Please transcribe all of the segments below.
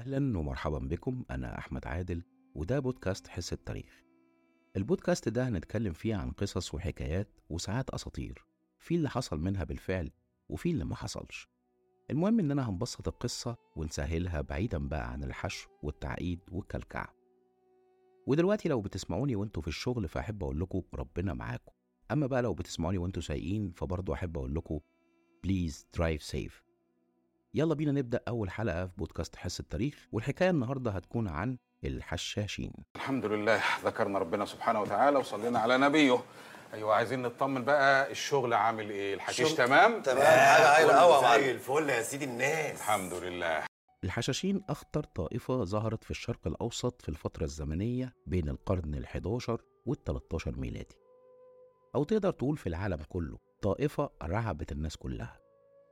أهلا ومرحبا بكم أنا أحمد عادل وده بودكاست حس التاريخ. البودكاست ده هنتكلم فيه عن قصص وحكايات وساعات أساطير في اللي حصل منها بالفعل وفي اللي ما حصلش. المهم إننا هنبسط القصة ونسهلها بعيدا بقى عن الحشو والتعقيد والكلكعة. ودلوقتي لو بتسمعوني وانتوا في الشغل فأحب أقول لكم ربنا معاكم. أما بقى لو بتسمعوني وانتوا سايقين فبرضه أحب أقول لكم please drive safe يلا بينا نبدأ أول حلقة في بودكاست حس التاريخ والحكاية النهاردة هتكون عن الحشاشين. الحمد لله ذكرنا ربنا سبحانه وتعالى وصلينا على نبيه. أيوه عايزين نطمن بقى الشغل عامل إيه؟ الحشيش تمام؟ تمام حاجة عالية قوي زي الفل يا سيدي الناس. الحمد لله. الحشاشين أخطر طائفة ظهرت في الشرق الأوسط في الفترة الزمنية بين القرن ال11 وال13 ميلادي. أو تقدر تقول في العالم كله طائفة رعبت الناس كلها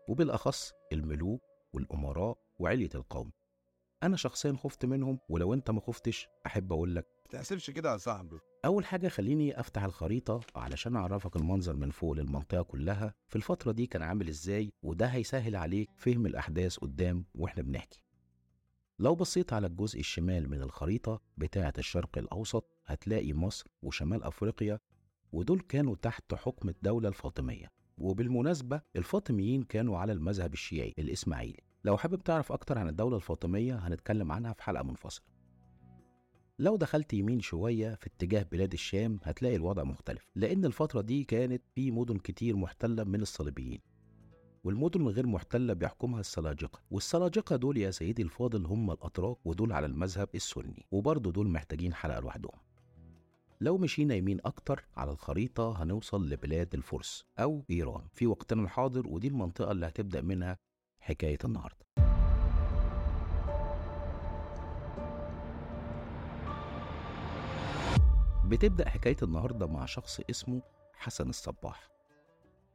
وبالأخص الملوك والأمراء وعلية القوم. أنا شخصيا خفت منهم ولو أنت ما خفتش أحب أقول لك تحسبش كده يا صاحبي. أول حاجة خليني أفتح الخريطة علشان أعرفك المنظر من فوق للمنطقة كلها. في الفترة دي كان عامل إزاي وده هيسهل عليك فهم الأحداث قدام وإحنا بنحكي. لو بصيت على الجزء الشمال من الخريطة بتاعة الشرق الأوسط هتلاقي مصر وشمال أفريقيا ودول كانوا تحت حكم الدولة الفاطمية. وبالمناسبة الفاطميين كانوا على المذهب الشيعي الإسماعيلي. لو حابب تعرف أكتر عن الدولة الفاطمية هنتكلم عنها في حلقة منفصلة. لو دخلت يمين شوية في اتجاه بلاد الشام هتلاقي الوضع مختلف لأن الفترة دي كانت في مدن كتير محتلة من الصليبيين والمدن الغير محتلة بيحكمها السلاجقة والسلاجقة دول يا سيدي الفاضل هم الأتراك ودول على المذهب السني وبرضه دول محتاجين حلقة لوحدهم. لو مشينا يمين أكتر على الخريطة هنوصل لبلاد الفرس أو إيران. في وقتنا الحاضر ودي المنطقة اللي هتبدأ منها حكاية النهاردة. بتبدأ حكاية النهاردة مع شخص اسمه حسن الصباح.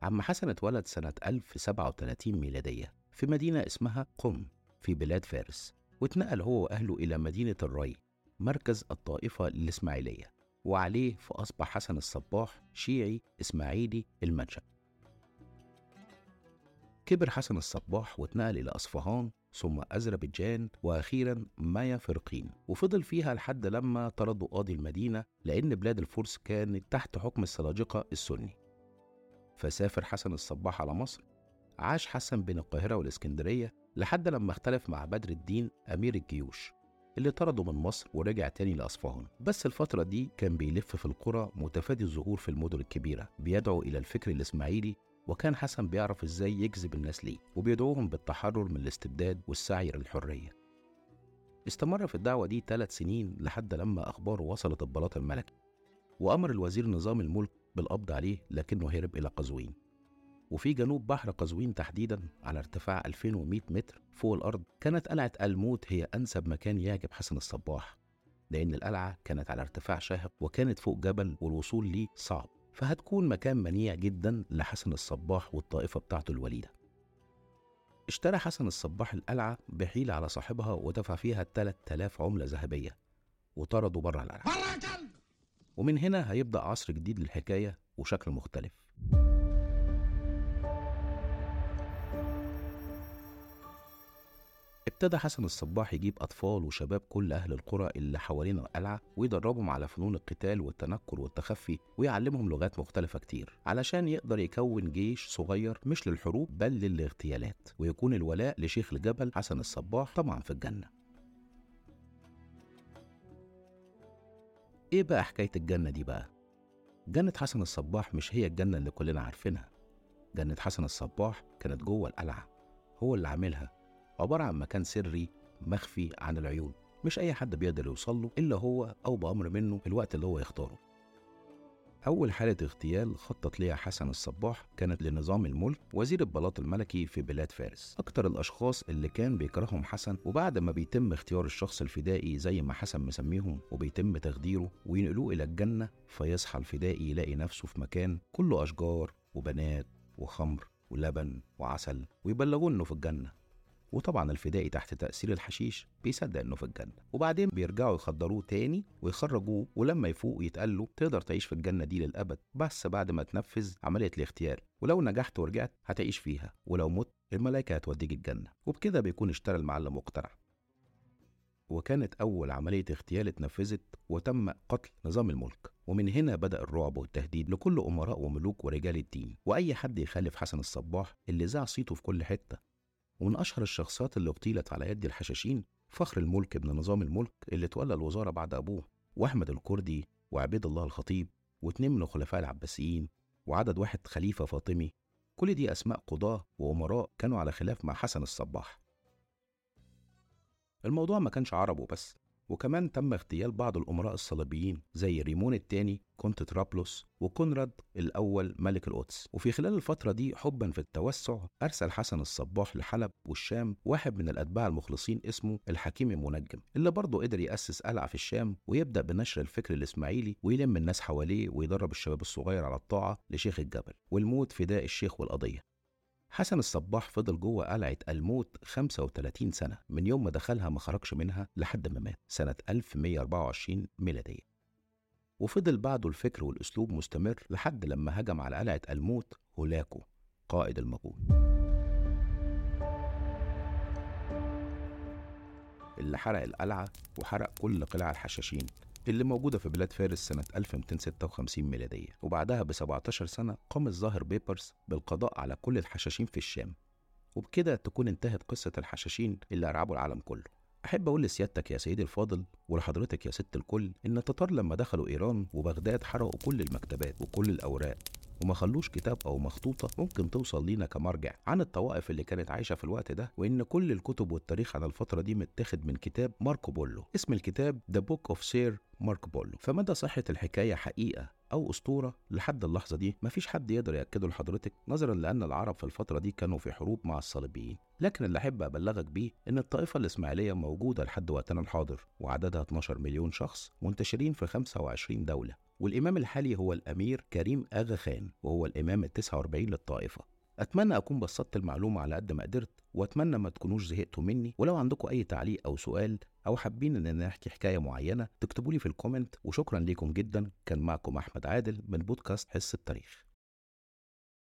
عم حسن اتولد سنة 1037 ميلادية في مدينة اسمها قم في بلاد فارس واتنقل هو وأهله إلى مدينة الري مركز الطائفة الإسماعيلية. وعليه فأصبح حسن الصباح شيعي إسماعيلي المنشأ كبر حسن الصباح واتنقل إلى أصفهان ثم أذربيجان وأخيرا مايا فرقين. وفضل فيها لحد لما طردوا قاضي المدينة لأن بلاد الفرس كانت تحت حكم السلاجقة السني. فسافر حسن الصباح على مصر عاش حسن بين القاهرة والإسكندرية لحد لما اختلف مع بدر الدين أمير الجيوش. اللي طرده من مصر ورجع تاني لأصفهان. بس الفترة دي كان بيلف في القرى متفادي الظهور في المدن الكبيرة بيدعو إلى الفكر الإسماعيلي وكان حسن بيعرف إزاي يجذب الناس ليه وبيدعوهم بالتحرر من الاستبداد والسعي للحرية. استمر في الدعوة دي ثلاث سنين لحد لما أخباره وصلت البلاط الملكي وأمر الوزير نظام الملك بالقبض عليه لكنه هرب إلى قزوين. وفي جنوب بحر قزوين تحديدا على ارتفاع 2100 متر فوق الأرض كانت قلعة الموت هي أنسب مكان يعجب حسن الصباح لأن القلعة كانت على ارتفاع شاهق وكانت فوق جبل والوصول ليه صعب فهتكون مكان منيع جدا لحسن الصباح والطائفة بتاعته الوليدة. اشترى حسن الصباح القلعة بحيلة على صاحبها ودفع فيها 3000 عملة ذهبية وطردوا بره القلعة. ومن هنا هيبدأ عصر جديد للحكاية وشكل مختلف. ابتدى حسن الصباح يجيب أطفال وشباب كل أهل القرى اللي حوالين القلعة ويدربهم على فنون القتال والتنكر والتخفي ويعلمهم لغات مختلفة كتير علشان يقدر يكون جيش صغير مش للحروب بل للاغتيالات ويكون الولاء لشيخ الجبل حسن الصباح طبعا في الجنة. إيه بقى حكاية الجنة دي بقى؟ جنة حسن الصباح مش هي الجنة اللي كلنا عارفينها. جنة حسن الصباح كانت جوه القلعة هو اللي عاملها. عبارة عن مكان سري مخفي عن العيون. مش أي حد بيقدر يوصل له إلا هو أو بأمر منه في الوقت اللي هو يختاره. أول حالة اغتيال خطط ليها حسن الصباح كانت لنظام الملك وزير البلاط الملكي في بلاد فارس. أكتر الأشخاص اللي كان بيكرههم حسن وبعد ما بيتم اختيار الشخص الفدائي زي ما حسن مسميهم وبيتم تخديره وينقلوه إلى الجنة فيصحى الفدائي يلاقي نفسه في مكان كله أشجار وبنات وخمر ولبن وعسل ويبلغوه إنه في الجنة. وطبعا الفدائي تحت تأثير الحشيش بيصدق إنه في الجنة. وبعدين بيرجعوا يخدروه تاني ويخرجوه ولما يفوق يتقال له تقدر تعيش في الجنة دي للأبد بس بعد ما تنفذ عملية الاختيار. ولو نجحت ورجعت هتعيش فيها ولو مت الملائكة هتوديك الجنة. وبكده بيكون اشترى المعلم واقتنع وكانت أول عملية اغتيال اتنفذت وتم قتل نظام الملك. ومن هنا بدأ الرعب والتهديد لكل أمراء وملوك ورجال الدين. وأي حد يخالف حسن الصباح اللي ذاع صيته في كل حتة ومن أشهر الشخصيات اللي اغتيلت على يد الحشاشين فخر الملك ابن نظام الملك اللي تولى الوزارة بعد أبوه وأحمد الكردي وعبيد الله الخطيب واتنين من الخلفاء العباسيين وعدد واحد خليفة فاطمي. كل دي أسماء قضاة وأمراء كانوا على خلاف مع حسن الصباح. الموضوع ما كانش عرب وبس وكمان تم اغتيال بعض الأمراء الصليبيين زي ريمون الثاني كونت طرابلس وكونراد الأول ملك القدس. وفي خلال الفترة دي حبا في التوسع أرسل حسن الصباح لحلب والشام واحد من الأتباع المخلصين اسمه الحكيم المنجم اللي برضه قدر يأسس قلعة في الشام ويبدأ بنشر الفكر الإسماعيلي ويلم الناس حواليه ويدرب الشباب الصغير على الطاعة لشيخ الجبل والموت فداء الشيخ والقضية. حسن الصباح فضل جوه قلعة الموت 35 سنة من يوم ما دخلها ما خرجش منها لحد ما مات سنة 1124 ميلادية. وفضل بعده الفكر والأسلوب مستمر لحد لما هجم على قلعة الموت هولاكو قائد المغول اللي حرق القلعة وحرق كل قلاع الحشاشين. اللي موجودة في بلاد فارس سنة 1256 ميلادية وبعدها ب 17 سنة قام الظاهر بيبرس بالقضاء على كل الحشاشين في الشام. وبكده تكون انتهت قصة الحشاشين اللي أرعبوا العالم كله. أحب أقول لسيادتك يا سيدي الفاضل ولحضرتك يا ست الكل إن التتار لما دخلوا إيران وبغداد حرقوا كل المكتبات وكل الأوراق. وما خلوش كتاب أو مخطوطة ممكن توصل لينا كمرجع عن الطوائف اللي كانت عايشة في الوقت ده وإن كل الكتب والتاريخ عن الفترة دي متاخد من كتاب ماركو بولو. اسم الكتاب The Book of Sir ماركو بولو فمدى صحة الحكاية حقيقة أو أسطورة؟ لحد اللحظة دي مفيش حد يقدر يأكده لحضرتك نظرا لأن العرب في الفترة دي كانوا في حروب مع الصليبيين. لكن اللي أحب أبلغك بيه إن الطائفة الإسماعيلية موجودة لحد وقتنا الحاضر وعددها 12 مليون شخص منتشرين في 25 دولة. والإمام الحالي هو الأمير كريم آغا خان وهو الإمام ال 49 للطائفة. أتمنى أكون بسطت المعلومة على قد ما قدرت وأتمنى ما تكونوش زهقتوا مني. ولو عندكم أي تعليق أو سؤال أو حابين إن نحكي حكاية معينة تكتبوا لي في الكومنت. وشكرا ليكم جدا. كان معكم أحمد عادل من بودكاست حس التاريخ.